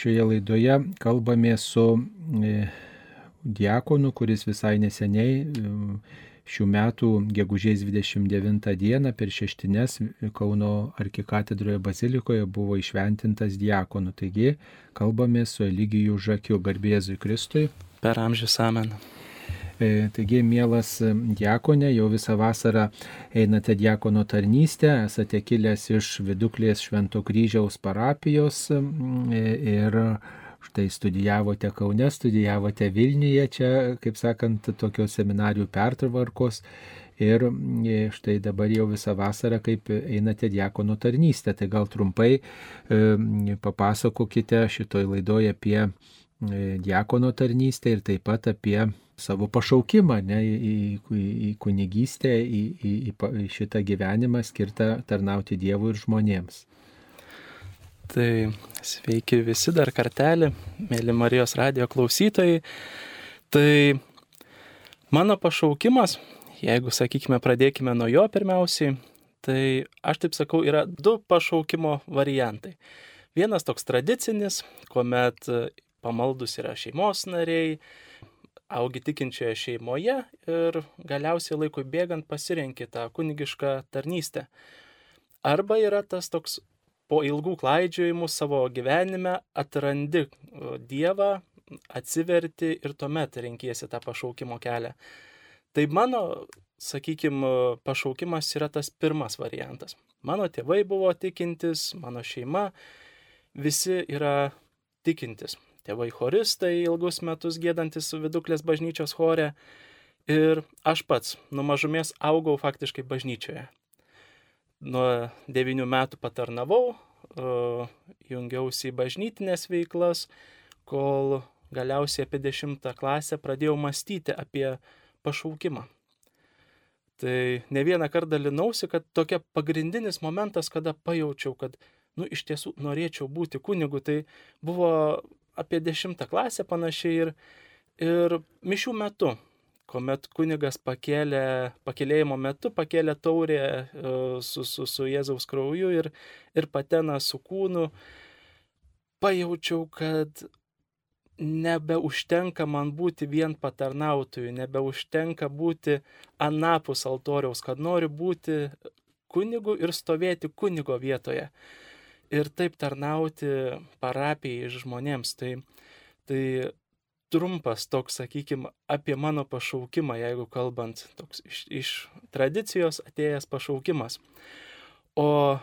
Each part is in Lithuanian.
šioje laidoje kalbame su e, diakonu, kuris visai neseniai e, šių metų gegužės 29 dieną per šeštines Kauno arkikatedroje bazilikoje buvo išventintas diakonu. Taigi kalbame su Eligijų Žakiu, garbėzui Kristui. Per amžius amen. E, taigi, mielas diakonė, jau visą vasarą einate diakono tarnystę, esate kilęs iš Viduklės Švento kryžiaus parapijos e, ir štai studijavote Kaune, studijavote Vilniuje, čia, kaip sakant, tokios seminarijų pertvarkos. Ir e, štai dabar jau visą vasarą, kaip einate diakono tarnystę. Tai gal trumpai e, papasakokite šitoj laidoje apie diakono tarnystę ir taip pat apie savo pašaukimą ne, į, į, į kunigystę, į, į, į šitą gyvenimą skirtą tarnauti Dievui ir žmonėms. Tai sveiki visi dar kartelį, mėly Marijos radio klausytojai. Tai mano pašaukimas, jeigu sakykime pradėkime nuo jo pirmiausiai, tai aš taip sakau, yra du pašaukimo variantai. Vienas toks tradicinis, kuomet pamaldus yra šeimos nariai, augi tikinčioje šeimoje ir galiausiai laikui bėgant pasirenki tą kunigišką tarnystę. Arba yra tas toks po ilgų klaidžiojimų savo gyvenime atrandi Dievą, atsiverti ir tuomet renkiesi tą pašaukimo kelią. Tai mano, sakykime, pašaukimas yra tas pirmas variantas. Mano tėvai buvo tikintis, mano šeima, visi yra tikintis tėvai choristai ilgus metus gėdantis viduklės bažnyčios chore. Ir aš pats nuo mažumės augau faktiškai bažnyčioje. Nuo devinių metų patarnavau, jungiausi į bažnytinės veiklas, kol galiausiai apie dešimtą klasę pradėjau mąstyti apie pašaukimą. Tai ne vieną kartą dalinausi, kad tokia pagrindinis momentas, kada pajaučiau, kad, nu, iš tiesų norėčiau būti kunigu, tai buvo apie dešimtą klasę panašiai ir, ir mišių metu, kuomet kunigas pakėlė, pakėlėjimo metu pakėlė taurę e, su, su, su Jėzaus krauju ir, ir patena su kūnu, pajaučiau, kad nebeužtenka man būti vien patarnautojų, nebeužtenka būti anapus altoriaus, kad noriu būti kunigu ir stovėti kunigo vietoje ir taip tarnauti parapijai žmonėms. Tai, tai trumpas toks, sakykime, apie mano pašaukimą, jeigu kalbant, toks iš, iš tradicijos atėjęs pašaukimas. O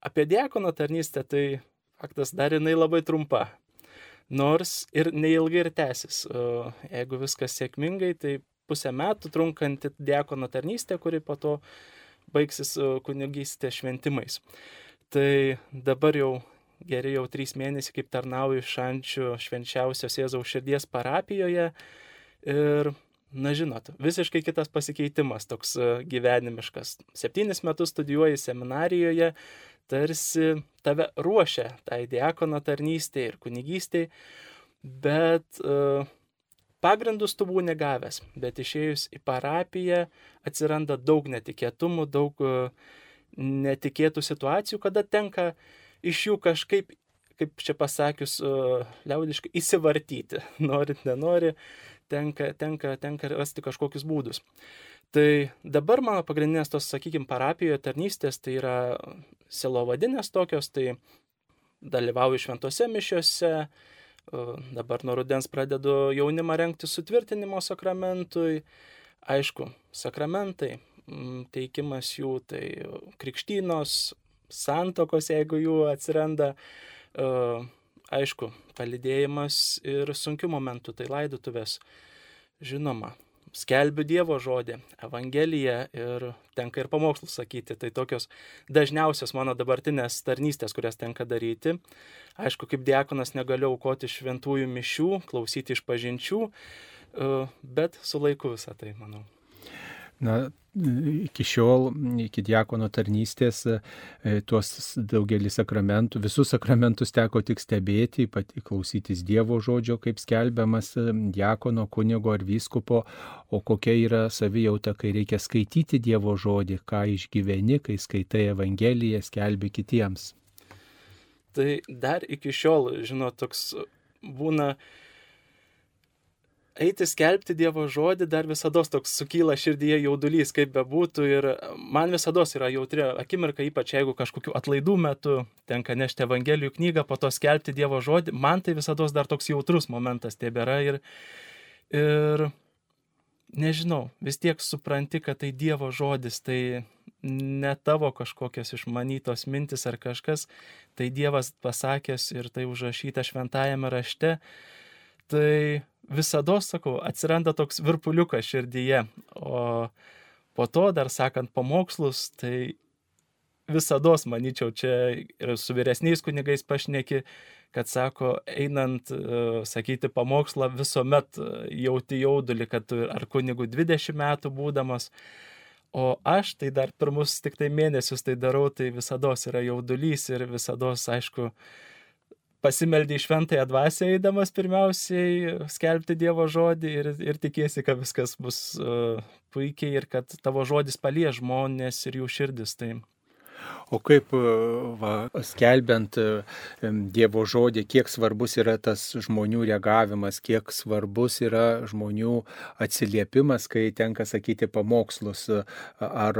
apie diakono tarnystę, tai faktas dar jinai labai trumpa. Nors ir neilgai ir tęsis. Jeigu viskas sėkmingai, tai pusę metų trunkanti diakono tarnystė, kuri po to baigsis kunigystė šventimais. Tai dabar jau geri jau trys mėnesiai, kaip tarnauju Šančių švenčiausios Jėzaus širdies parapijoje. Ir, na žinot, visiškai kitas pasikeitimas, toks e, gyvenimiškas. Septynis metus studijuoji seminarijoje, tarsi tave ruošia tai diakono tarnystėje ir kunigystėje, bet uh, pagrindus tu būni gavęs, bet išėjus į parapiją atsiranda daug netikėtumų, daug uh, netikėtų situacijų, kada tenka iš jų kažkaip, kaip čia pasakius, liaudiškai įsivartyti. Norit, nenori, tenka, tenka, tenka rasti kažkokius būdus. Tai dabar mano pagrindinės tos, sakykime, parapijoje tarnystės, tai yra selovadinės tokios, tai dalyvauju šventose mišiuose, dabar nuo rudens pradedu jaunimą renkti sutvirtinimo sakramentui, aišku, sakramentai, teikimas jų, tai krikštynos, santokos, jeigu jų atsiranda, e, aišku, palidėjimas ir sunkių momentų, tai laidutuvės, žinoma, skelbiu Dievo žodį, Evangeliją ir tenka ir pamokslus sakyti. Tai tokios dažniausios mano dabartinės tarnystės, kurias tenka daryti. Aišku, kaip diakonas negaliu aukoti šventųjų mišių, klausyti iš pažinčių, e, bet su laiku visą tai, manau. Na, iki šiol, iki diakono tarnystės, e, tuos daugelį sakramentų, visus sakramentus teko tik stebėti, pati klausytis Dievo žodžio, kaip skelbiamas e, diakono, kunigo ar vyskupo, o kokia yra savijauta, kai reikia skaityti Dievo žodį, ką išgyveni, kai skaitai Evangeliją, skelbi kitiems. Tai dar iki šiol, žinot, toks būna eiti skelbti Dievo žodį dar visada toks sukyla širdyje jaudulys, kaip bebūtų. Ir man visada yra jautri akimirka, ypač jeigu kažkokiu atlaidų metu tenka nešti Evangelijų knygą, po to skelbti Dievo žodį. Man tai visada dar toks jautrus momentas tebėra. Ir, ir nežinau, vis tiek supranti, kad tai Dievo žodis, tai ne tavo kažkokios išmanytos mintis ar kažkas, tai Dievas pasakęs ir tai užrašyta šventajame rašte. Tai visada, sakau, atsiranda toks virpuliukas širdyje. O po to dar sakant pamokslus, tai visada, manyčiau, čia ir su vyresniais kunigais pašneki, kad sako, einant uh, sakyti pamokslą, visuomet e, jauti jaudulį, kad ar kunigų 20 metų būdamas. O aš tai dar pirmus tik tai mėnesius tai darau, tai visada yra jaudulys ir visada, aišku, uh, pasimeldė į šventąją dvasę eidamas pirmiausiai skelbti Dievo žodį ir, ir tikėsi, kad viskas bus uh, puikiai ir kad tavo žodis palies žmonės ir jų širdis. Tai O kaip e, va, skelbiant e, Dievo žodį, kiek svarbus yra tas žmonių reagavimas, kiek svarbus yra žmonių atsiliepimas, kai tenka sakyti pamokslus, ar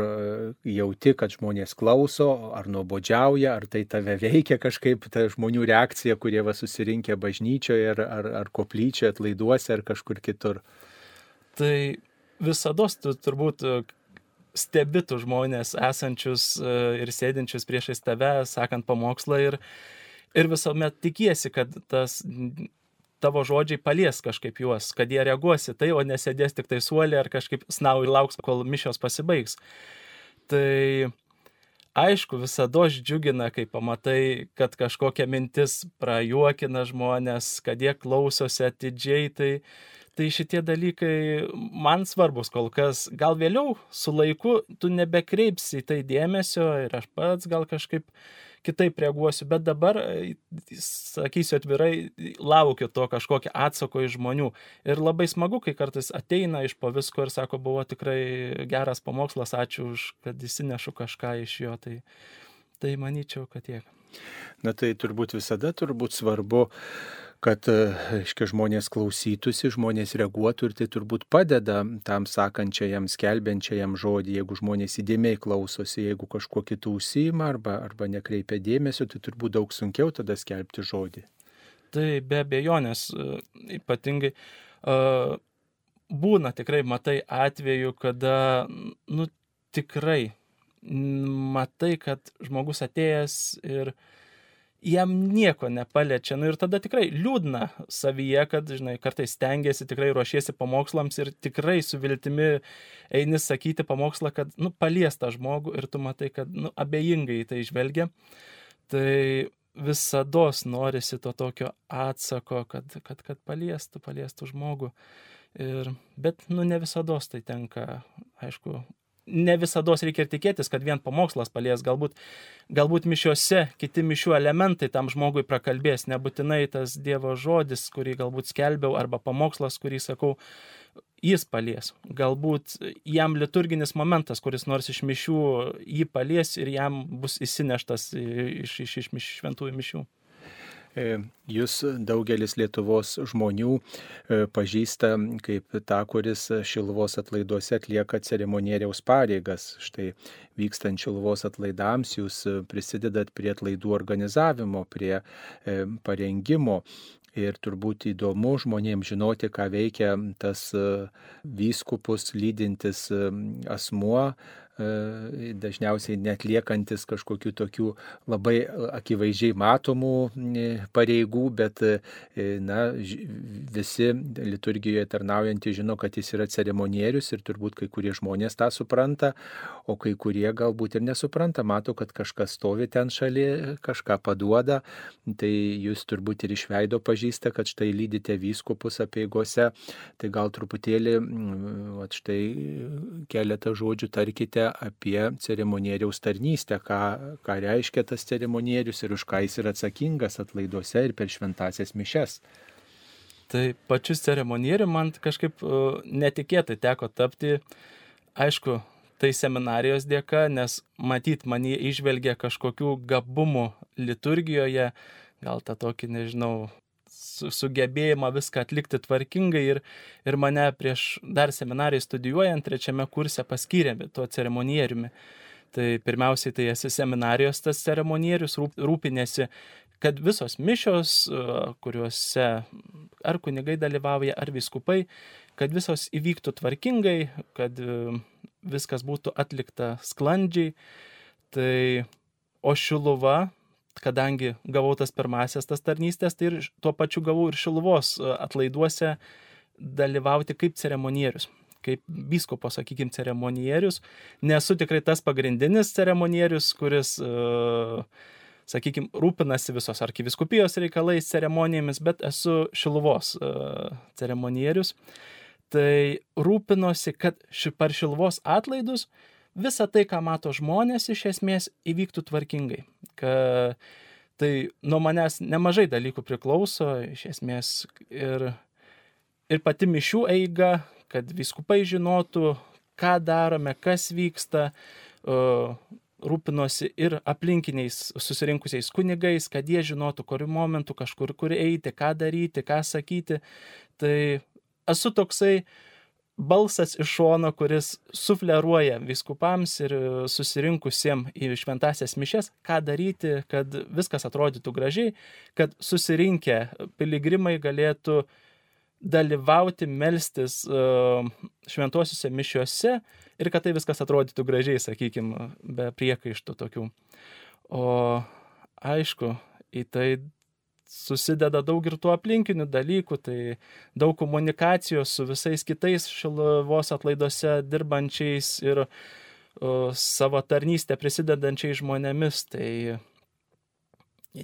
jauti, kad žmonės klauso, ar nuobodžiauja, ar tai tave veikia kažkaip, ta žmonių reakcija, kurie va susirinkė bažnyčioje, ar, ar, ar koplyčioje, atlaiduose, ar kažkur kitur. Tai visada tu turbūt stebitų žmonės esančius e, ir sėdinčius priešais tave, sakant pamokslą ir, ir visuomet tikiesi, kad tas tavo žodžiai palies kažkaip juos, kad jie reaguosi tai, o nesėdės tik tai suolė ar kažkaip snau ir lauks, kol mišios pasibaigs. Tai aišku, visada džiugina, kai pamatai, kad kažkokia mintis prajuokina žmonės, kad jie klausosi atidžiai, tai Tai šitie dalykai man svarbus kol kas. Gal vėliau su laiku tu nebekreipsi į tai dėmesio ir aš pats gal kažkaip kitaip reaguosiu, bet dabar, sakysiu atvirai, laukiu to kažkokio atsako iš žmonių. Ir labai smagu, kai kartais ateina iš po visko ir sako, buvo tikrai geras pamokslas, ačiū už, kad įsinešu kažką iš jo. Tai, tai manyčiau, kad tiek. Na tai turbūt visada turbūt svarbu kad, aiškiai, žmonės klausytųsi, žmonės reaguotų ir tai turbūt padeda tam sakančiajam, skelbiančiajam žodį, jeigu žmonės įdėmiai klausosi, jeigu kažkuo kitų užsima arba, arba nekreipia dėmesio, tai turbūt daug sunkiau tada skelbti žodį. Tai be abejonės, ypatingai būna tikrai, matai atveju, kada, nu, tikrai matai, kad žmogus atėjęs ir uh, jam nieko nepaliečia. Nu ir tada tikrai liūdna savyje, kad, žinai, kartais stengiasi, tikrai ruošiesi pamokslams ir tikrai su viltimi eini sakyti pamokslą, kad, nu, palies tą žmogų ir tu matai, kad, nu, abejingai į tai žvelgia. Tai visada norisi to tokio atsako, kad, kad, kad paliestų, paliestų žmogų. Ir, bet, nu, ne visada tai tenka, aišku, ne visada reikia ir tikėtis, kad vien pamokslas palies, galbūt, galbūt mišiuose kiti mišių elementai tam žmogui prakalbės, nebūtinai tas Dievo žodis, kurį galbūt skelbiau, arba pamokslas, kurį sakau, jis palies. Galbūt jam liturginis momentas, kuris nors iš mišių jį palies ir jam bus įsineštas iš, iš, iš, iš šventųjų mišių. E, jūs daugelis Lietuvos žmonių e, pažįsta kaip tą, kuris Šilvos atlaiduose atlieka ceremonieriaus pareigas. Štai vykstant Šilvos atlaidams jūs prisidedat prie atlaidų organizavimo, prie e, parengimo. Ir turbūt įdomu žmonėms žinoti, ką veikia tas vyskupus lydintis asmuo, dažniausiai netliekantis kažkokių tokių labai akivaizdžiai matomų e, pareigų, bet e, na, visi liturgijoje tarnaujantys žino, kad jis yra ceremonierius ir turbūt kai kurie žmonės tą supranta, o kai kurie galbūt ir nesupranta, mato, kad kažkas stovi ten šalia, kažką paduoda, tai jūs turbūt ir išveido pažįsta, kad štai lydite vyskupus apieigose, tai gal truputėlį, va, štai keletą žodžių tarkite apie ceremonieriaus tarnystę, ką, ką reiškia tas ceremonierius ir už ką jis yra atsakingas atlaiduose ir per šventasias mišes. Tai pačius ceremonierių man kažkaip uh, netikėtai teko tapti. Aišku, tai seminarijos dėka, nes matyt, man jie išvelgia kažkokių gabumų liturgijoje, gal tą tokį, nežinau, sugebėjimą viską atlikti tvarkingai ir, ir mane prieš dar seminarijai studijuojant trečiame kurse paskyrėme tuo ceremonieriumi. Tai pirmiausiai tai esi seminarijos tas ceremonierius, rūp, rūpinėsi, kad visos mišios, kuriuose ar kunigai dalyvauja, ar viskupai, kad visos įvyktų tvarkingai, kad viskas būtų atlikta sklandžiai. Tai, o šiluva, kadangi gavau tas pirmasias tas tarnystės, tai ir tuo pačiu gavau ir šiluvos e, atlaiduose dalyvauti kaip ceremonierius kaip biskopo, sakykime, ceremonierius. Nesu tikrai tas pagrindinis ceremonierius, kuris, uh, e, sakykime, rūpinasi visos arkiviskupijos reikalais, ceremonijomis, bet esu šiluvos uh, ceremonierius. Uh, tai rūpinosi, kad ši par šilvos atlaidus visa tai, ką mato žmonės, iš esmės įvyktų tvarkingai. Ka, tai nuo manęs nemažai dalykų priklauso, iš esmės ir, ir pati mišių eiga, kad viskupai žinotų, ką darome, kas vyksta, rūpinosi ir aplinkiniais susirinkusiais kunigais, kad jie žinotų, kuriuo momentu kažkur kur eiti, ką daryti, ką sakyti. Tai esu toksai balsas iš šono, kuris sufleruoja viskupams ir susirinkusiems į šventasias mišes, ką daryti, kad viskas atrodytų gražiai, kad susirinkę piligrimai galėtų dalyvauti, melstis šventosiuose mišiuose ir kad tai viskas atrodytų gražiai, sakykime, be priekaištų tokių. O aišku, į tai susideda daug ir tų aplinkinių dalykų, tai daug komunikacijos su visais kitais šiluvos atlaiduose dirbančiais ir o, savo tarnystę prisidedančiais žmonėmis, tai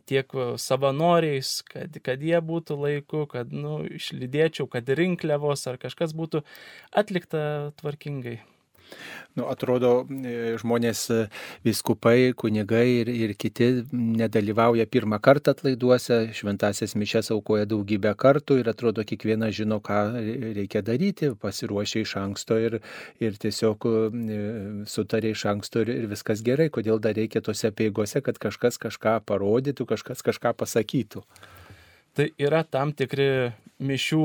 tiek savanoriais, kad, kad jie būtų laiku, kad nu, išlydėčiau, kad rinkliavos ar kažkas būtų atlikta tvarkingai. Nu, atrodo, e, žmonės e, viskupai, kunigai ir, ir kiti nedalyvauja pirmą kartą atlaiduose, šventasias mišes aukoja daugybę kartų ir atrodo, kiekvienas žino, ką reikia daryti, pasiruošia iš anksto ir, ir tiesiog e, sutarė iš anksto ir, ir viskas gerai, kodėl dar reikia tose peigose, kad kažkas kažką parodytų, kažkas kažką pasakytų. Tai yra tam tikri mišių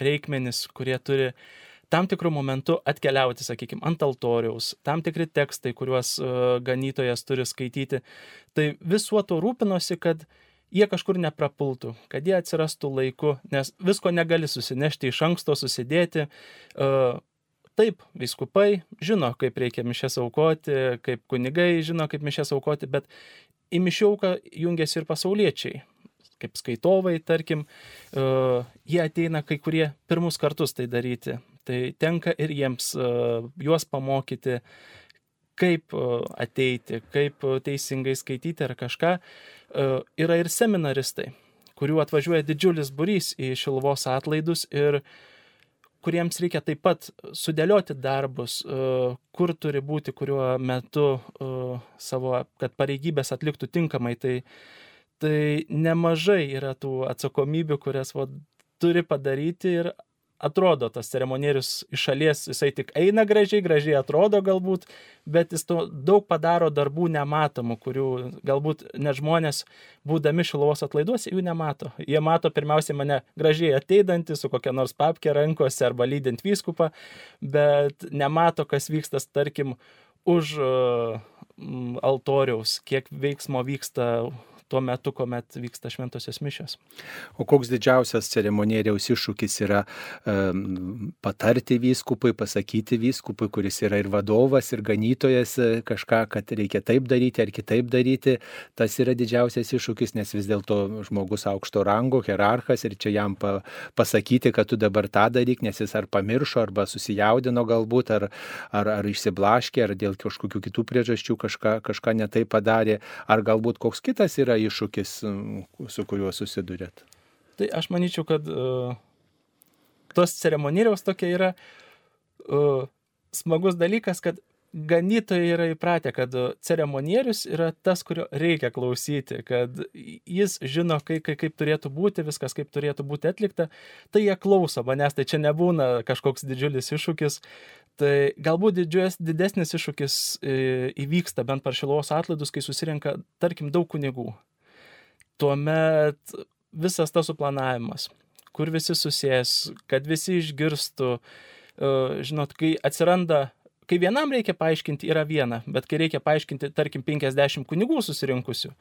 reikmenis, kurie turi uh, tam tikrų momentų atkeliauti, sakykime, ant altoriaus, tam tikri tekstai, kuriuos uh, ganytojas turi skaityti. Tai visuo to rūpinosi, kad jie kažkur neprapultų, kad jie atsirastų laiku, nes visko negali susinešti iš anksto, susidėti. Uh, Taip, viskupai žino, kaip reikia mišęs aukoti, kaip kunigai žino, kaip mišęs aukoti, bet į mišiauką jungiasi ir pasauliečiai kaip skaitovai, tarkim, uh, jie ateina kai kurie pirmus kartus tai daryti. Tai tenka ir jiems uh, juos pamokyti, kaip uh, ateiti, kaip teisingai skaityti ar kažką. Yra ir seminaristai, kurių atvažiuoja didžiulis burys į Šilvos atlaidus ir kuriems reikia taip pat sudėlioti darbus, kur turi būti, kuriuo metu savo, kad pareigybės atliktų tinkamai. Tai tai nemažai yra tų atsakomybių, kurias va, turi padaryti ir atrodo tas ceremonierius iš šalies, jisai tik eina gražiai, gražiai atrodo galbūt, bet jis to daug padaro darbų nematomų, kurių galbūt net žmonės, būdami šilovos atlaiduose, jų nemato. Jie mato pirmiausiai mane gražiai ateidantį su kokia nors papkė rankose arba lydint vyskupą, bet nemato, kas vyksta, tarkim, už uh, altoriaus, kiek veiksmo vyksta tuo metu, kuomet vyksta šventosios mišios. O koks didžiausias ceremonieriaus iššūkis yra um, patarti vyskupui, pasakyti vyskupui, kuris yra ir vadovas, ir ganytojas e, kažką, kad reikia taip daryti ar kitaip daryti. Tas yra didžiausias iššūkis, nes vis dėlto žmogus aukšto rango, hierarchas ir čia jam pa, pasakyti, kad tu dabar tą daryk, nes jis ar pamiršo, arba susijaudino galbūt, ar, ar, ar išsiblaškė, ar dėl kažkokių kitų priežasčių kažką, kažką netai padarė, ar galbūt koks kitas yra yra iššūkis, su kuriuo susidurėt? Tai aš manyčiau, kad uh, tos ceremonieriaus tokia yra uh, smagus dalykas, kad ganytojai yra įpratę, kad ceremonierius yra tas, kurio reikia klausyti, kad jis žino, kaip, kaip, kaip turėtų būti, viskas kaip turėtų būti atlikta, tai jie klauso manęs, tai čia nebūna kažkoks didžiulis iššūkis. Tai galbūt didžiulis, didesnis iššūkis e, įvyksta bent per šilos atlaidus, kai susirenka, tarkim, daug kunigų. Tuomet visas tas suplanavimas, kur visi susės, kad visi išgirstų, e, žinot, kai atsiranda kai vienam reikia paaiškinti, yra viena, bet kai reikia paaiškinti, tarkim, 50 kunigų susirinkusių,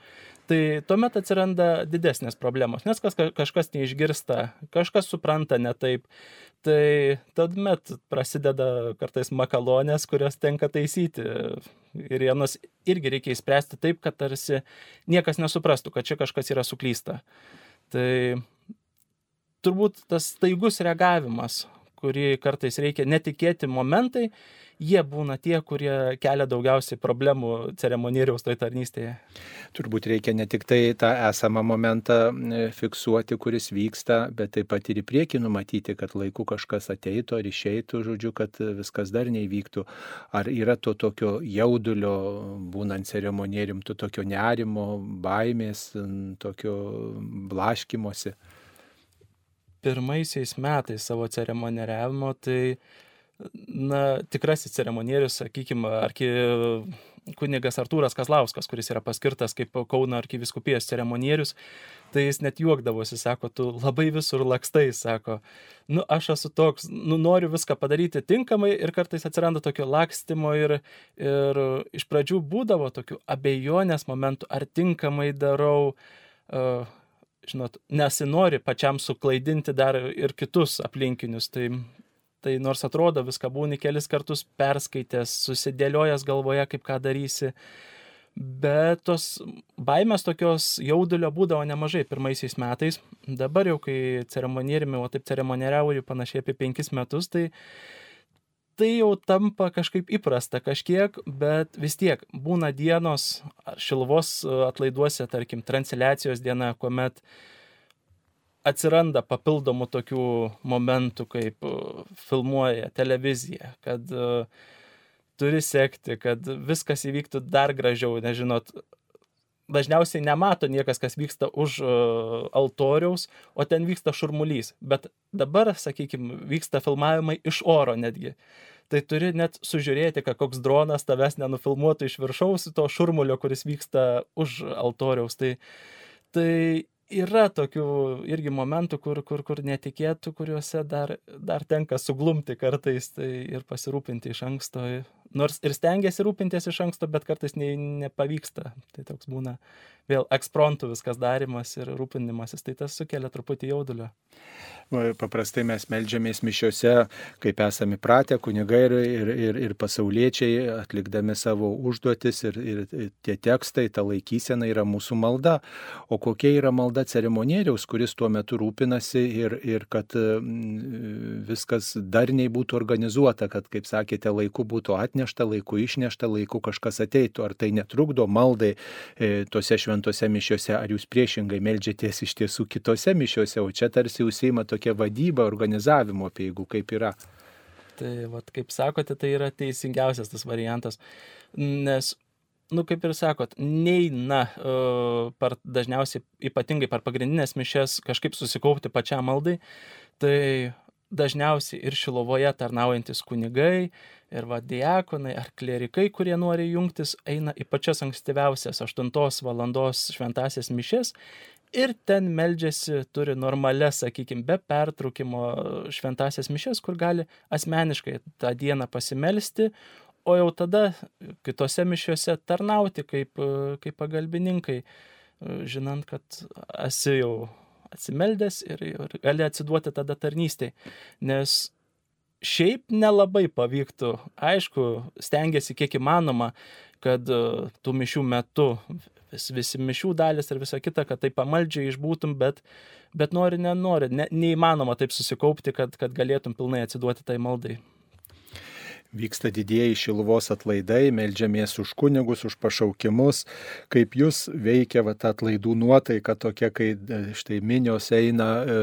tai tuomet atsiranda didesnės problemos, nes kas, kažkas neišgirsta, kažkas supranta ne taip. Tai tuomet prasideda kartais makalonės, kurias tenka taisyti. Ir vienas irgi reikia įspręsti taip, kad tarsi niekas nesuprastų, kad čia kažkas yra suklysta. Tai turbūt tas staigus reagavimas, kurį kartais reikia netikėti momentai, jie būna tie, kurie kelia daugiausiai problemų ceremonieriaus toj tarnystėje. Turbūt reikia ne tik tai tą esamą momentą e, fiksuoti, kuris vyksta, bet taip pat ir į priekį numatyti, kad laiku kažkas ateitų ar išeitų, žodžiu, kad viskas dar neįvyktų. Ar yra to tokio jaudulio, būnant ceremonierium, to tokio nerimo, baimės, tokio blaškimosi? Pirmaisiais metais savo ceremonieriavimo, tai na, tikrasis ceremonierius, sakykime, arki kunigas Artūras Kazlauskas, kuris yra paskirtas kaip Kauno arkiviskupijos ceremonierius, tai jis net juokdavosi, sako, tu labai visur lakstai, sako, nu aš esu toks, nu noriu viską padaryti tinkamai ir kartais atsiranda tokio lakstimo ir, ir iš pradžių būdavo tokių abejonės momentų, ar tinkamai darau. Uh, žinot, nesinori pačiam suklaidinti dar ir kitus aplinkinius. Tai tai nors atrodo viską būni kelis kartus perskaitęs, susidėliojęs galvoje, kaip ką darysi, bet tos baimės tokios jaudulio būdavo nemažai pirmaisiais metais. Dabar jau, kai ceremonieriumi, o taip ceremonieriauju panašiai apie penkis metus, tai tai jau tampa kažkaip įprasta kažkiek, bet vis tiek būna dienos šilvos atlaiduose, tarkim, transliacijos diena, kuomet atsiranda papildomų tokių momentų, kaip uh, filmuoja televizija, kad uh, turi sekti, kad viskas įvyktų dar gražiau, nežinot, dažniausiai nemato niekas, kas vyksta už uh, altoriaus, o ten vyksta šurmulys. Bet dabar, sakykime, vyksta filmavimai iš oro netgi. Tai turi net sužiūrėti, kad koks dronas tavęs nenufilmuotų iš viršaus to šurmulio, kuris vyksta už altoriaus. Tai, tai yra tokių irgi momentų, kur, kur, kur netikėtų, kuriuose dar, dar tenka suglumti kartais tai ir pasirūpinti iš anksto. Nors ir stengiasi rūpintis iš anksto, bet kartais ne, nepavyksta. Tai toks būna vėl eksprontų viskas darimas ir rūpinimasis, tai tas sukelia truputį jaudulio. Paprastai mes melžiamės mišiuose, kaip esame pratę, kunigai ir, ir, ir, ir pasauliečiai atlikdami savo užduotis ir, ir tie tekstai, ta laikysena yra mūsų malda. O kokia yra malda ceremonieriaus, kuris tuo metu rūpinasi ir, ir kad viskas darniai būtų organizuota, kad, kaip sakėte, laiku būtų atnešta, laiku išnešta, laiku kažkas ateitų. Ar tai netrukdo maldai e, tose šventose mišiuose, ar jūs priešingai melžiatės iš tiesų kitose mišiuose, o čia tarsi užsieima to tokia vadyba, organizavimo peigų, kaip yra. Tai, vat, kaip sakote, tai yra teisingiausias tas variantas, nes, nu, kaip ir sakot, neina uh, par, dažniausiai, ypatingai per pagrindinės mišes, kažkaip susikaupti pačiam maldai, tai dažniausiai ir šilovoje tarnaujantis kunigai, ir vadiakonai ar klerikai, kurie nori jungtis, eina į pačias ankstyviausias 8 valandos šventasias mišes ir ten meldžiasi, turi normales, sakykime, be pertraukimo šventasias mišes, kur gali asmeniškai tą dieną pasimelsti, o jau tada kitose mišiuose tarnauti kaip, kaip pagalbininkai, žinant, kad esi jau atsimeldęs ir, ir gali atsiduoti tada tarnystėj. Nes šiaip nelabai pavyktų, aišku, stengiasi kiek įmanoma, kad tų mišių metu vis, visi mišių dalis ir visa kita, kad tai pamaldžiai išbūtum, bet, bet nori, nenori, ne, neįmanoma taip susikaupti, kad, kad galėtum pilnai atsiduoti tai maldai. Vyksta didieji šiluvos atlaidai, melžiamės už kunigus, už pašaukimus, kaip jūs veikia va, ta atlaidų nuotaika tokia, kai e, štai minios eina e,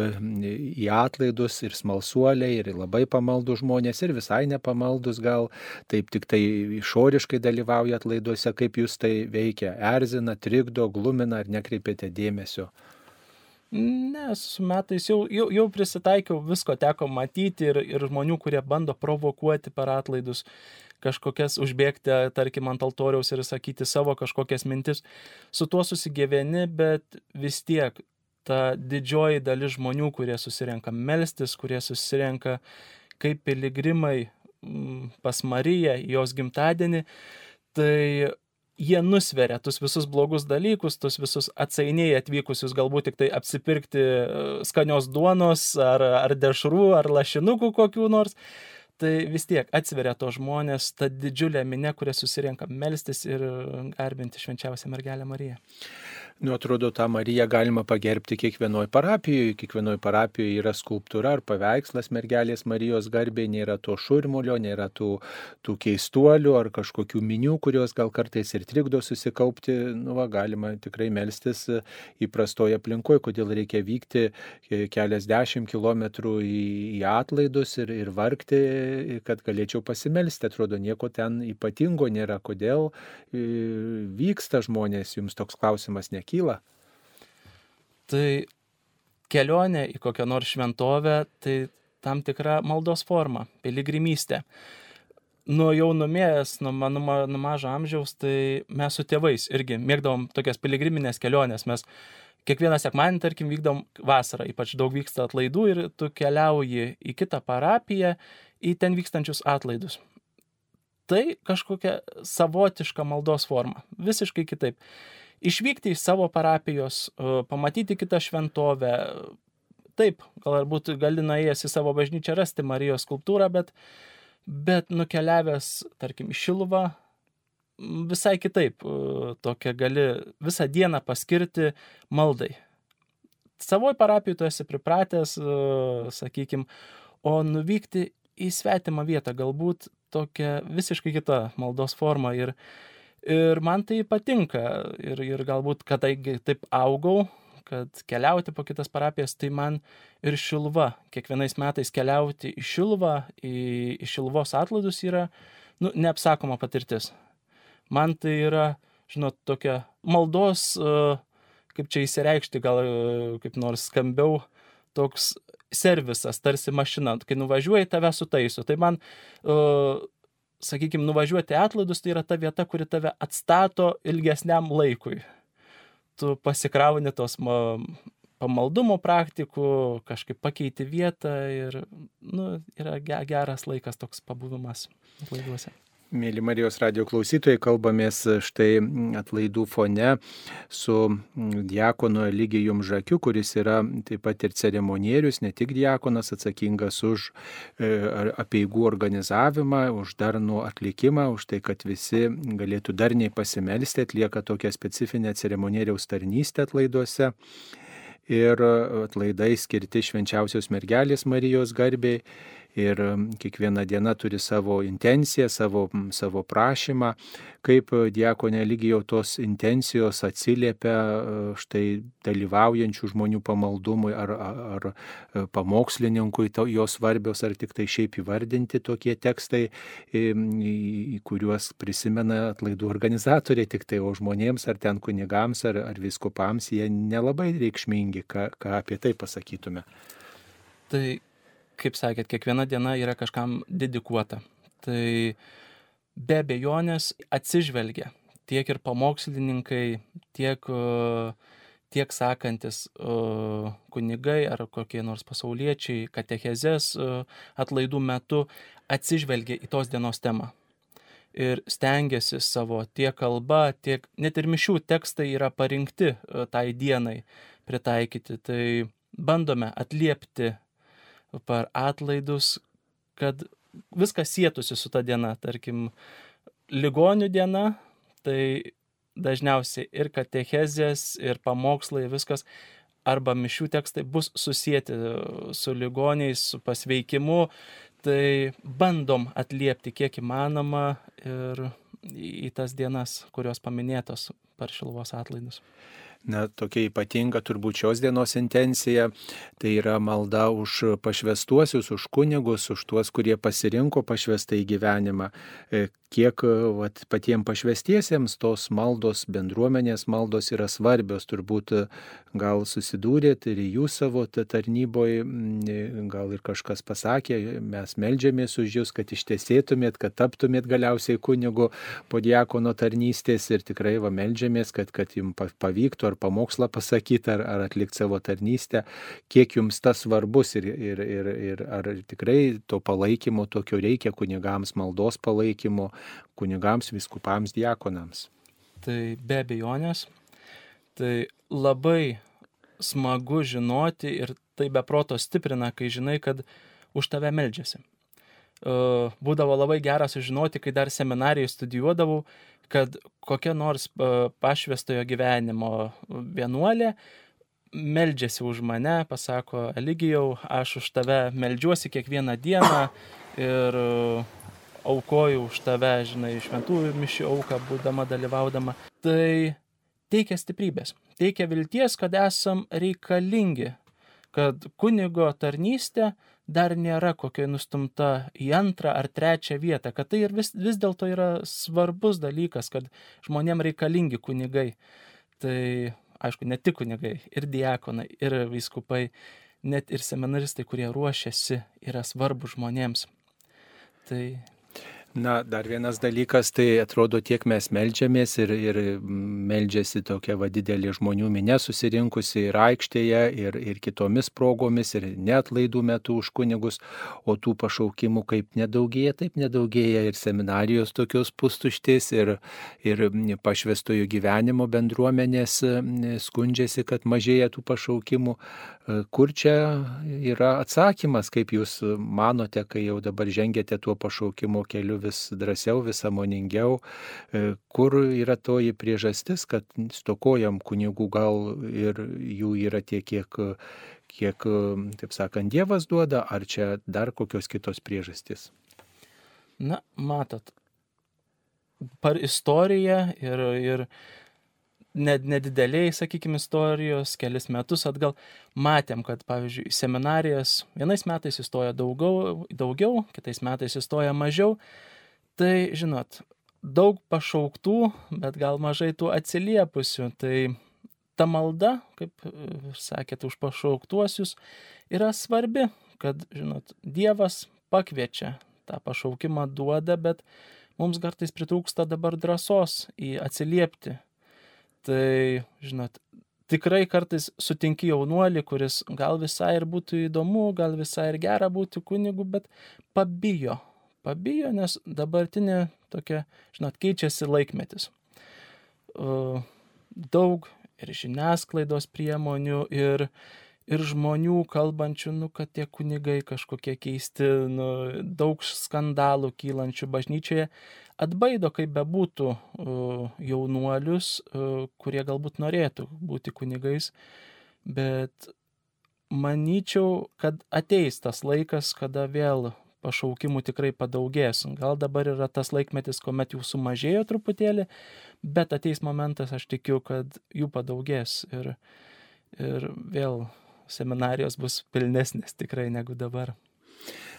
į atlaidus ir smalsuoliai, ir labai pamaldų žmonės, ir visai nepamaldus gal, taip tik tai išoriškai dalyvauja atlaiduose, kaip jūs tai veikia, erzina, trikdo, glumina ar nekreipiate dėmesio. Ne, su metais jau, jau, jau prisitaikiau, visko teko matyti ir, ir žmonių, kurie bando provokuoti per atlaidus kažkokias užbėgti, tarkim, ant altoriaus ir sakyti savo kažkokias mintis. Su tuo susigyveni, bet vis tiek ta didžioji dalis žmonių, kurie susirenka melstis, kurie susirenka kaip piligrimai mm, pas Mariją, jos gimtadienį, tai jie nusveria tuos visus blogus dalykus, tuos visus atsainiai atvykusius galbūt tik tai apsipirkti e, skanios duonos ar, ar dešrų ar lašinukų kokių nors. Tai vis tiek atsveria to žmonės, ta didžiulė minė, kurie susirenka melstis ir garbinti švenčiausią mergelę Mariją. Nu, atrodo, tą Mariją galima pagerbti kiekvienoje parapijoje. Kiekvienoje parapijoje yra skulptūra ar paveikslas mergelės Marijos garbė, nėra to šurmulio, nėra tų, tų keistuolių ar kažkokių minių, kurios gal kartais ir trikdo susikaupti. Nu, va, galima tikrai melstis įprastoje aplinkoje, kodėl reikia vykti keliasdešimt kilometrų į, į atlaidus ir, ir vargti, kad galėčiau pasimelsti. Atrodo, nieko ten ypatingo nėra. Kodėl e, vyksta žmonės, jums toks klausimas nekyla kyla? Tai kelionė į kokią nors šventovę, tai tam tikra maldos forma, piligrimystė. Nu jau numėjęs, nuo mano nu, mažo amžiaus, tai mes su tėvais irgi mėgdavom tokias piligriminės keliones. Mes kiekvieną sekmanį, tarkim, vykdom vasarą, ypač daug vyksta atlaidų ir tu keliauji į kitą parapiją, į ten vykstančius atlaidus. Tai kažkokia savotiška maldos forma, visiškai kitaip išvykti iš savo parapijos, e, pamatyti kitą šventovę. Taip, galbūt gali nuėjęs į savo bažnyčią rasti Marijos skulptūrą, bet, bet nukeliavęs, tarkim, į Šiluvą, visai kitaip, e, tokia gali visą dieną paskirti maldai. Savoj parapijai tu esi pripratęs, e, sakykime, o nuvykti į svetimą vietą galbūt tokia visiškai kita maldos forma ir, Ir man tai patinka. Ir, ir galbūt, kadangi taip augau, kad keliauti po kitas parapijas, tai man ir šilva, kiekvienais metais keliauti į šilvą, į, į šilvos atlaidus yra, nu, neapsakoma patirtis. Man tai yra, žinot, tokia maldos, kaip čia įsireikšti, gal kaip nors skambiau, toks servisas, tarsi mašina, kai nuvažiuoji, tave sutaiso. Tai man uh, sakykime, nuvažiuoti atlaidus, tai yra ta vieta, kuri tave atstato ilgesniam laikui. Tu pasikrauni tos pamaldumo praktikų, kažkaip pakeiti vietą ir nu, yra geras laikas toks pabuvimas atlaiduose. Mėly Marijos radio klausytojai, kalbamės štai atlaidų fone su diakonu Eligijum Žakiu, kuris yra taip pat ir ceremonierius, ne tik diakonas atsakingas už e, apieigų organizavimą, už darnų atlikimą, už tai, kad visi galėtų darniai pasimelsti, atlieka tokią specifinę ceremonieriaus tarnystę atlaiduose. Ir atlaidai skirti švenčiausios mergelės Marijos garbei ir kiekviena diena turi savo intenciją, savo, savo prašymą, kaip diakonė lygiai jau tos intencijos atsiliepia e, štai dalyvaujančių žmonių pamaldumui ar, ar e, pamokslininkui, jos svarbios, ar tik tai šiaip įvardinti tokie tekstai, kuriuos prisimena atlaidų organizatoriai, tik tai o žmonėms ar ten kunigams ar, ar viskupams jie nelabai reikšmingi, ką, ką apie tai pasakytume. Tai kaip sakėt, kiekviena diena yra kažkam dedikuota. Tai be abejonės atsižvelgia tiek ir pamokslininkai, tiek, tiek sakantis kunigai ar kokie nors pasauliečiai, katechezės atlaidų metu atsižvelgia į tos dienos temą. Ir stengiasi savo tiek kalba, tiek net ir mišių tekstai yra parinkti tai dienai pritaikyti. Tai bandome atliepti per atlaidus, kad viskas sėtųsi su ta diena. Tarkim, ligonių diena, tai dažniausiai ir katechezės, ir pamokslai, viskas, arba mišių tekstai bus susijęti su ligoniais, su pasveikimu. Tai bandom atliepti kiek įmanoma ir į tas dienas, kurios paminėtos per šilvos atlaidus na, tokia ypatinga turbūt šios dienos intencija, tai yra malda už pašvestuosius, už kunigus, už tuos, kurie pasirinko pašvestą į gyvenimą, e, kiek vat, patiems pašvestiesiems tos maldos, bendruomenės maldos yra svarbios. Turbūt gal susidūrėt ir jūs savo tarnyboje, gal ir kažkas pasakė, mes melžiamės už jūs, kad ištesėtumėt, kad taptumėt galiausiai kunigu po diakono tarnystės ir tikrai va melžiamės, kad, kad jums pavyktų ar pamokslą pasakyti, ar, ar atlikti savo tarnystę, kiek jums tas svarbus ir, ir, ir, ir ar tikrai to palaikymo tokio reikia kunigams, maldos palaikymo, kunigams, viskupams, diakonams. Tai be abejonės, tai labai smagu žinoti ir tai beproto stiprina, kai žinai, kad už tave meldžiasi. E, būdavo labai gera sužinoti, kai dar seminarijai studijuodavau, kad kokia nors e, pašvestojo gyvenimo vienuolė meldžiasi už mane, pasako, Eligijau, aš už tave meldžiuosi kiekvieną dieną ir aukoju už tave, žinai, šventųjų mišių auką, būdama dalyvaudama. Tai teikia stiprybės, teikia vilties, kad esam reikalingi, kad kunigo tarnystė dar nėra kokia nustumta į antrą ar trečią vietą, kad tai ir vis, vis dėlto yra svarbus dalykas, kad žmonėm reikalingi kunigai. Tai aišku, ne tik kunigai, ir diakonai, ir viskupai, net ir seminaristai, kurie ruošiasi, yra svarbu žmonėms. Tai Na, dar vienas dalykas, tai atrodo tiek mes melžiamės ir, ir melžiasi tokia va didelė žmonių minė susirinkusi ir aikštėje, ir, ir kitomis progomis, ir net laidų metu už kunigus, o tų pašaukimų kaip nedaugėja, taip nedaugėja ir seminarijos tokios pustuštės, ir, ir pašvestojų gyvenimo bendruomenės skundžiasi, kad mažėja tų pašaukimų. Kur čia yra atsakymas, kaip jūs manote, kai jau dabar žengėte tuo pašaukimo keliu vis drąsiau, vis samoningiau, e, kur yra toji priežastis, kad stokojam kunigų gal ir jų yra tiek, kiek, kiek, taip sakant, Dievas duoda, ar čia dar kokios kitos priežastys? Na, matot, per istoriją ir, ir nedideliai, sakykime, istorijos, kelis metus atgal, matėm, kad, pavyzdžiui, seminarijas vienais metais įstoja daugiau, daugiau kitais metais įstoja mažiau, Tai, žinot, daug pašauktų, bet gal mažai tų atsiliepusių. Tai ta malda, kaip e, sakėte, už pašauktuosius yra svarbi, kad, žinot, Dievas pakviečia, tą pašaukimą duoda, bet mums kartais pritrūksta dabar drąsos į atsiliepti. Tai, žinot, tikrai kartais sutinki jaunuolį, kuris gal visai ir būtų įdomu, gal visai ir gera būti kunigu, bet pabijo pabijo, nes dabartinė tokia, žinot, keičiasi laikmetis. Daug ir žiniasklaidos priemonių, ir, ir žmonių kalbančių, nu, kad tie kunigai kažkokie keisti, nu, daug skandalų kylančių bažnyčioje, atbaido, kaip bebūtų jaunuolius, kurie galbūt norėtų būti kunigais, bet manyčiau, kad ateis tas laikas, kada vėl pašaukimų tikrai padaugės. Gal dabar yra tas laikmetis, kuomet jų sumažėjo truputėlį, bet ateis momentas, aš tikiu, kad jų padaugės ir, ir vėl seminarijos bus pilnesnės tikrai negu dabar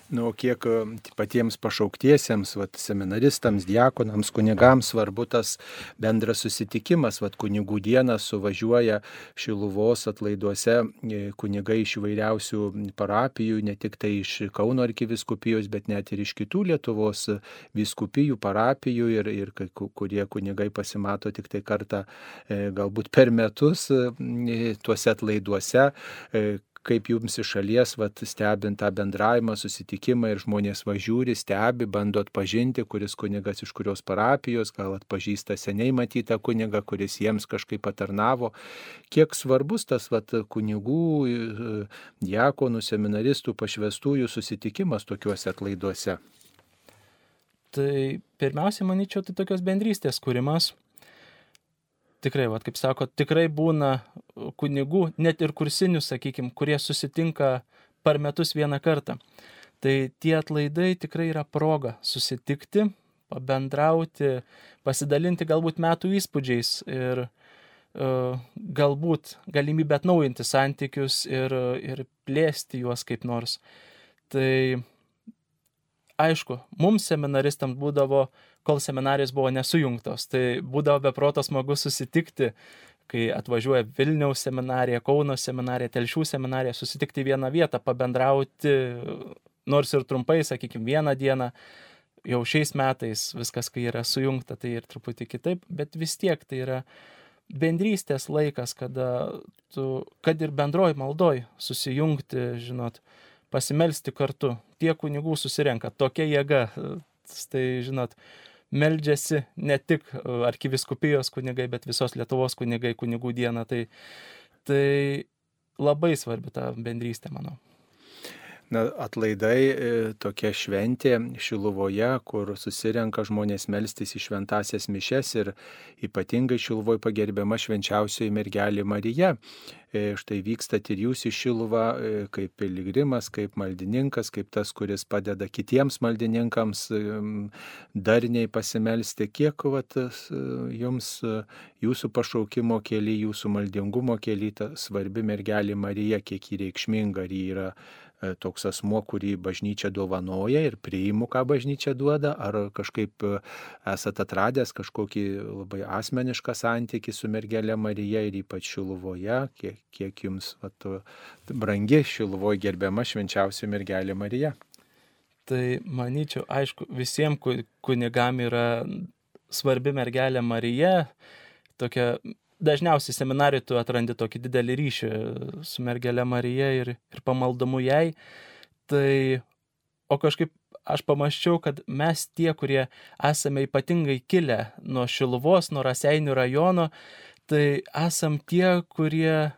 nu, kiek e, patiems pašauktiesiems, vat, seminaristams, diakonams, kunigams svarbu tas bendras susitikimas, vat, kunigų dieną suvažiuoja Šiluvos atlaiduose e, kunigai iš įvairiausių parapijų, ne tik tai iš Kauno arkiviskupijos, bet net ir iš kitų Lietuvos viskupijų, parapijų ir, ir kurie kunigai pasimato tik tai kartą e, galbūt per metus tuose atlaiduose kaip jums iš šalies, vat, stebint tą bendravimą, susitikimą ir žmonės važiūri, stebi, bando atpažinti, kuris kunigas iš kurios parapijos, gal atpažįsta seniai matytą kunigą, kuris jiems kažkaip patarnavo. Kiek svarbus tas vat, kunigų, e, diakonų, seminaristų, pašvestųjų susitikimas tokiuose atlaiduose. Tai pirmiausia, manyčiau, tai tokios bendrystės kūrimas tikrai, vat, kaip sako, tikrai būna kunigų, net ir kursinių, sakykime, kurie susitinka per metus vieną kartą. Tai tie atlaidai tikrai yra proga susitikti, pabendrauti, pasidalinti galbūt metų įspūdžiais ir uh, galbūt galimybę atnaujinti santykius ir, ir plėsti juos kaip nors. Tai aišku, mums seminaristams būdavo, kol seminarijos buvo nesujungtos, tai būdavo beprotas smagu susitikti, kai atvažiuoja Vilniaus seminarija, Kauno seminarija, Telšių seminarija, susitikti vieną vietą, pabendrauti, nors ir trumpai, sakykime, vieną dieną. Jau šiais metais viskas, kai yra sujungta, tai ir truputį kitaip, bet vis tiek tai yra bendrystės laikas, kada tu, kad ir bendroji maldoj susijungti, žinot, pasimelsti kartu. Tie kunigų susirenka, tokia jėga. Tai, žinot, meldžiasi ne tik arkiviskupijos kunigai, bet visos Lietuvos kunigai kunigų dieną. Tai, tai labai svarbi ta bendrystė, manau. Na, atlaidai e, tokia šventė Šiluvoje, kur susirenka žmonės melstis į šventasias mišes ir ypatingai Šiluvoje pagerbiama švenčiausioji mergelė Marija. E, štai vykstat ir jūs į Šiluvą e, kaip piligrimas, kaip maldininkas, kaip tas, kuris padeda kitiems maldininkams darniai pasimelsti. Kiek vat, jums jūsų pašaukimo keli, jūsų maldingumo keli, ta svarbi mergelė Marija, kiek jį reikšminga, ar jį yra toks asmo, kurį bažnyčia dovanoja ir priimu, ką bažnyčia duoda, ar kažkaip e, esate atradęs kažkokį labai asmenišką santykį su mergelė Marija ir ypač Šiluvoje, kiek, kiek jums vat, brangi Šiluvoje gerbiama švenčiausia mergelė Marija. Tai manyčiau, aišku, visiems kunigam yra svarbi mergelė Marija, tokia dažniausiai seminarijai tu atrandi tokį didelį ryšį su mergelė Marija ir, ir pamaldamu jai. Tai, o kažkaip aš pamaščiau, kad mes tie, kurie esame ypatingai kilę nuo Šiluvos, nuo Raseinių rajono, tai esam tie, kurie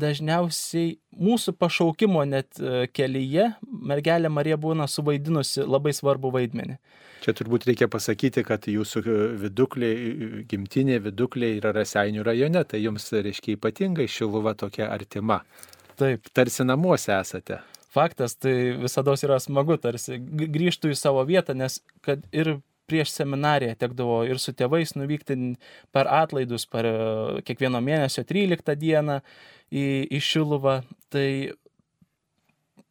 dažniausiai mūsų pašaukimo net e, kelyje mergelė Marija būna suvaidinusi labai svarbu vaidmenį. Čia turbūt reikia pasakyti, kad jūsų vidukliai, gimtinė vidukliai yra Raseinių rajone, tai jums reiškia ypatingai šiluva tokia artima. Taip. Tarsi namuose esate. Faktas, tai visada yra smagu, tarsi grįžtų į savo vietą, nes kad ir prieš seminariją tekdavo ir su tėvais nuvykti per atlaidus, per e, kiekvieno mėnesio 13 dieną į, į Šiluvą. Tai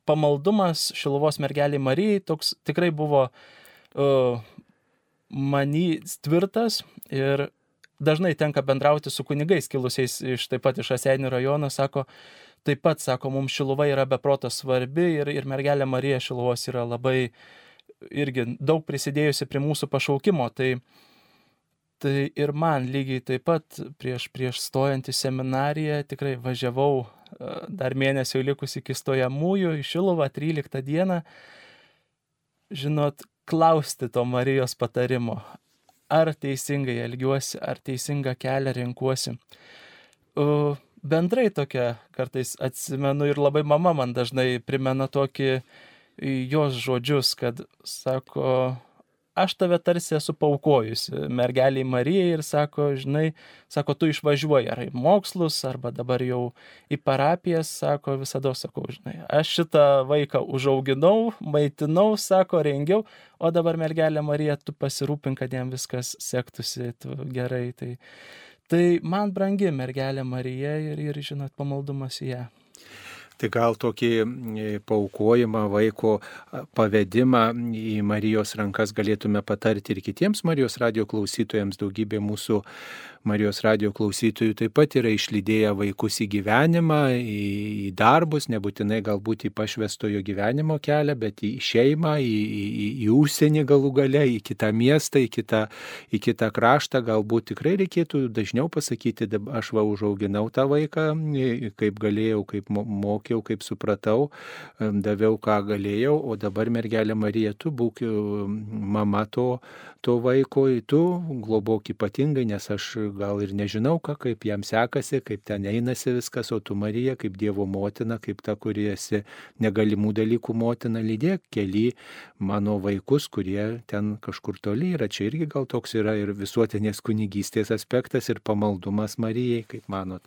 pamaldumas Šiluvos mergeliai Marijai toks tikrai buvo uh, many tvirtas ir dažnai tenka bendrauti su kunigais kilusiais iš taip pat iš Aseinių rajono, sako, taip pat, sako, mums Šiluva yra beprotas svarbi ir, ir mergelė Marija Šiluvos yra labai irgi daug prisidėjusi prie mūsų pašaukimo. Tai, tai ir man lygiai taip pat prieš, prieš stojant į seminariją tikrai važiavau dar mėnesio likus iki stojamųjų į Šiluvą 13 dieną. Žinot, klausti to Marijos patarimo, ar teisingai elgiuosi, ar teisingą kelią renkuosi. Bendrai tokia kartais atsimenu ir labai mama man dažnai primena tokį jos žodžius, kad sako, aš tave tarsi esu paukojusi mergeliai Marijai ir sako, žinai, sako, tu išvažiuoji ar į mokslus, arba dabar jau į parapijas, sako, visada sakau, žinai, aš šitą vaiką užauginau, maitinau, sako, rengiau, o dabar mergelė Marija, tu pasirūpink, kad jam viskas sektųsi gerai. Tai, tai man brangi mergelė Marija ir, ir žinot, pamaldumas į ją. Tai gal tokį paukojimą vaiko pavedimą į Marijos rankas galėtume patarti ir kitiems Marijos radio klausytojams. Daugybė mūsų Marijos radio klausytojų taip pat yra išlydėję vaikus į gyvenimą, į, į darbus, nebūtinai galbūt į pašvestojo gyvenimo kelią, bet į šeimą, į, į, į užsienį galų gale, į kitą miestą, į kitą, į kitą kraštą. Galbūt tikrai reikėtų dažniau pasakyti, aš va užauginau tą vaiką, kaip galėjau, kaip mokiau, kaip supratau, daviau, ką galėjau, o dabar mergelė Marija, tu būk mama to, to vaiko, tu globok ypatingai, nes aš gal ir nežinau, ką, kaip jam sekasi, kaip ten einasi viskas, o tu Marija, kaip Dievo motina, kaip ta, kuri esi negalimų dalykų motina, lydėk keli mano vaikus, kurie ten kažkur toli yra. Čia irgi gal toks yra ir visuotinės kunigystės aspektas ir pamaldumas Marijai, kaip manot.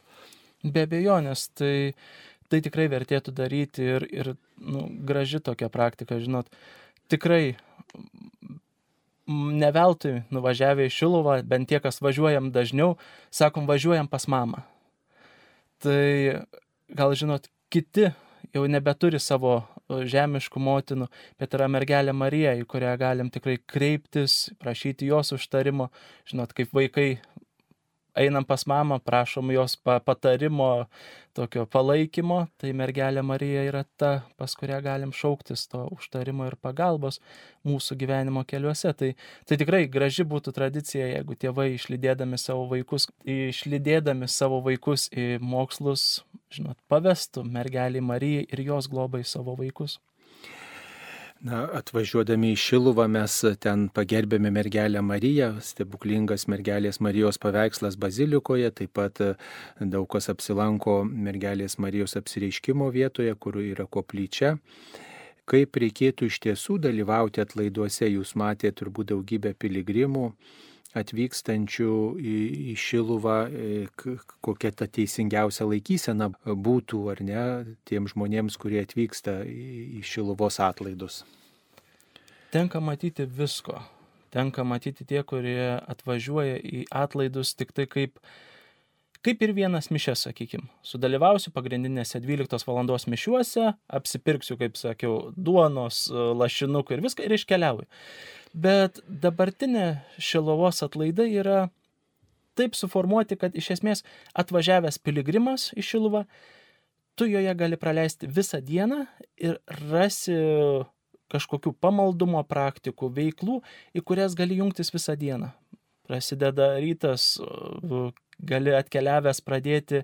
Be abejonės, tai tai tikrai vertėtų daryti ir, ir nu, graži tokia praktika, žinot, tikrai neveltui nuvažiavę į Šiluvą, bent tie, kas važiuojam dažniau, sakom, važiuojam pas mamą. Tai gal žinot, kiti jau nebeturi savo žemiškų motinų, bet yra mergelė Marija, į kurią galim tikrai kreiptis, prašyti jos užtarimo, žinot, kaip vaikai einam pas mamą, prašom jos patarimo, tokio palaikymo, tai mergelė Marija yra ta, pas kurią galim šauktis to užtarimo ir pagalbos mūsų gyvenimo keliuose. Tai, tai tikrai graži būtų tradicija, jeigu tėvai išlydėdami savo vaikus, išlydėdami savo vaikus į mokslus, žinot, pavestų mergelį Marijai ir jos globai savo vaikus. Na, atvažiuodami į Šiluvą mes ten pagerbėme mergelę Mariją, stebuklingas mergelės Marijos paveikslas bazilikoje, taip pat daug kas apsilanko mergelės Marijos apsireiškimo vietoje, kur yra koplyčia. Kaip reikėtų iš tiesų dalyvauti atlaiduose, jūs matėte turbūt daugybę piligrimų atvykstančių į, į Šiluvą, e, kokia ta teisingiausia laikysena būtų, ar ne, tiem žmonėms, kurie atvyksta į Šiluvos atlaidus. Tenka matyti visko. Tenka matyti tie, kurie atvažiuoja į atlaidus tik tai kaip, kaip ir vienas mišes, sakykime. Sudalyvausiu pagrindinėse 12 val. mišiuose, apsipirksiu, kaip sakiau, duonos, lašinukų ir viską ir iškeliauju. Bet dabartinė Šilovos atlaidai yra taip suformuoti, kad iš esmės atvažiavęs piligrimas į Šiluvą, tu joje gali praleisti visą dieną ir rasi kažkokių pamaldumo praktikų, veiklų, į kurias gali jungtis visą dieną. Prasideda rytas, gali atkeliavęs pradėti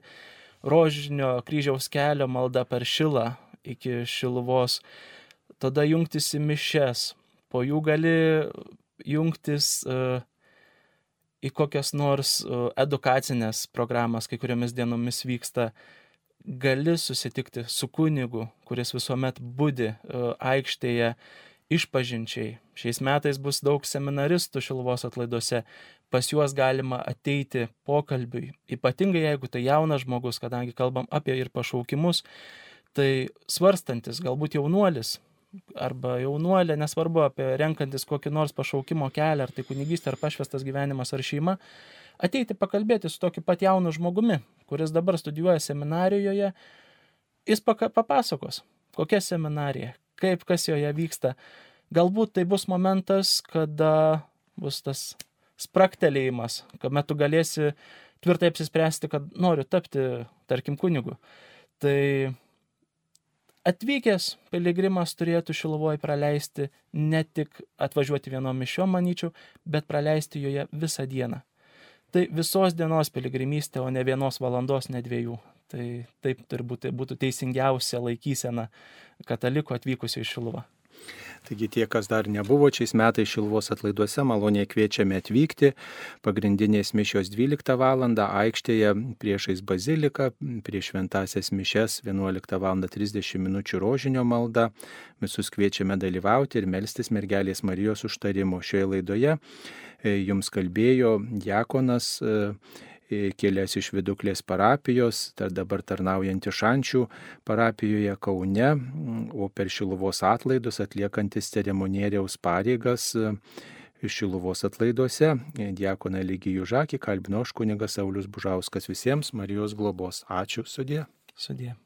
rožinio kryžiaus kelio maldą per šilą iki šiluvos, tada jungtis į mišes, po jų gali jungtis uh, į kokias nors uh, edukacinės programas, kai kuriomis dienomis vyksta, gali susitikti su kunigu, kuris visuomet būdi uh, aikštėje išpažinčiai. Šiais metais bus daug seminaristų Šilvos atlaiduose, pas juos galima ateiti pokalbiui, ypatingai jeigu tai jaunas žmogus, kadangi kalbam apie ir pašaukimus, tai svarstantis, galbūt jaunuolis, arba jaunuolė, nesvarbu apie renkantis kokį nors pašaukimo kelią, ar tai kunigystė, ar pašvestas gyvenimas, ar šeima, ateiti pakalbėti su tokiu pat jaunu žmogumi, kuris dabar studijuoja seminarijoje, jis papasakos, kokia seminarija, kaip kas joje vyksta. Galbūt tai bus momentas, kada bus tas spraktelėjimas, kuomet tu galėsi tvirtai apsispręsti, kad noriu tapti, tarkim, kunigu. Tai atvykęs piligrimas turėtų Šilovoje praleisti ne tik atvažiuoti vienom iš jo, manyčiau, bet praleisti joje visą dieną. Tai visos dienos piligrimystė, o ne vienos valandos, ne dviejų. Tai taip turbūt būtų teisingiausia laikysena kataliko atvykusio į Šilovą. Taigi tie, kas dar nebuvo šiais metais Šilvos atlaiduose, maloniai kviečiame atvykti. Pagrindinės mišios 12 val. aikštėje priešais baziliką, prieš šventasias mišes 11 val. 30 min. rožinio malda. Visus kviečiame dalyvauti ir melstis mergelės Marijos užtarimo. Šioje laidoje e, jums kalbėjo Jakonas e, kilęs iš viduklės parapijos, tar dabar tarnaujantį šančių parapijoje Kaune, o per Šiluvos atlaidus atliekantis ceremonieriaus pareigas Šiluvos atlaiduose. Diekona Lygijų Žakį kalbino aš kunigas Saulis Bužauskas visiems Marijos globos. Ačiū, sudė. Sudė.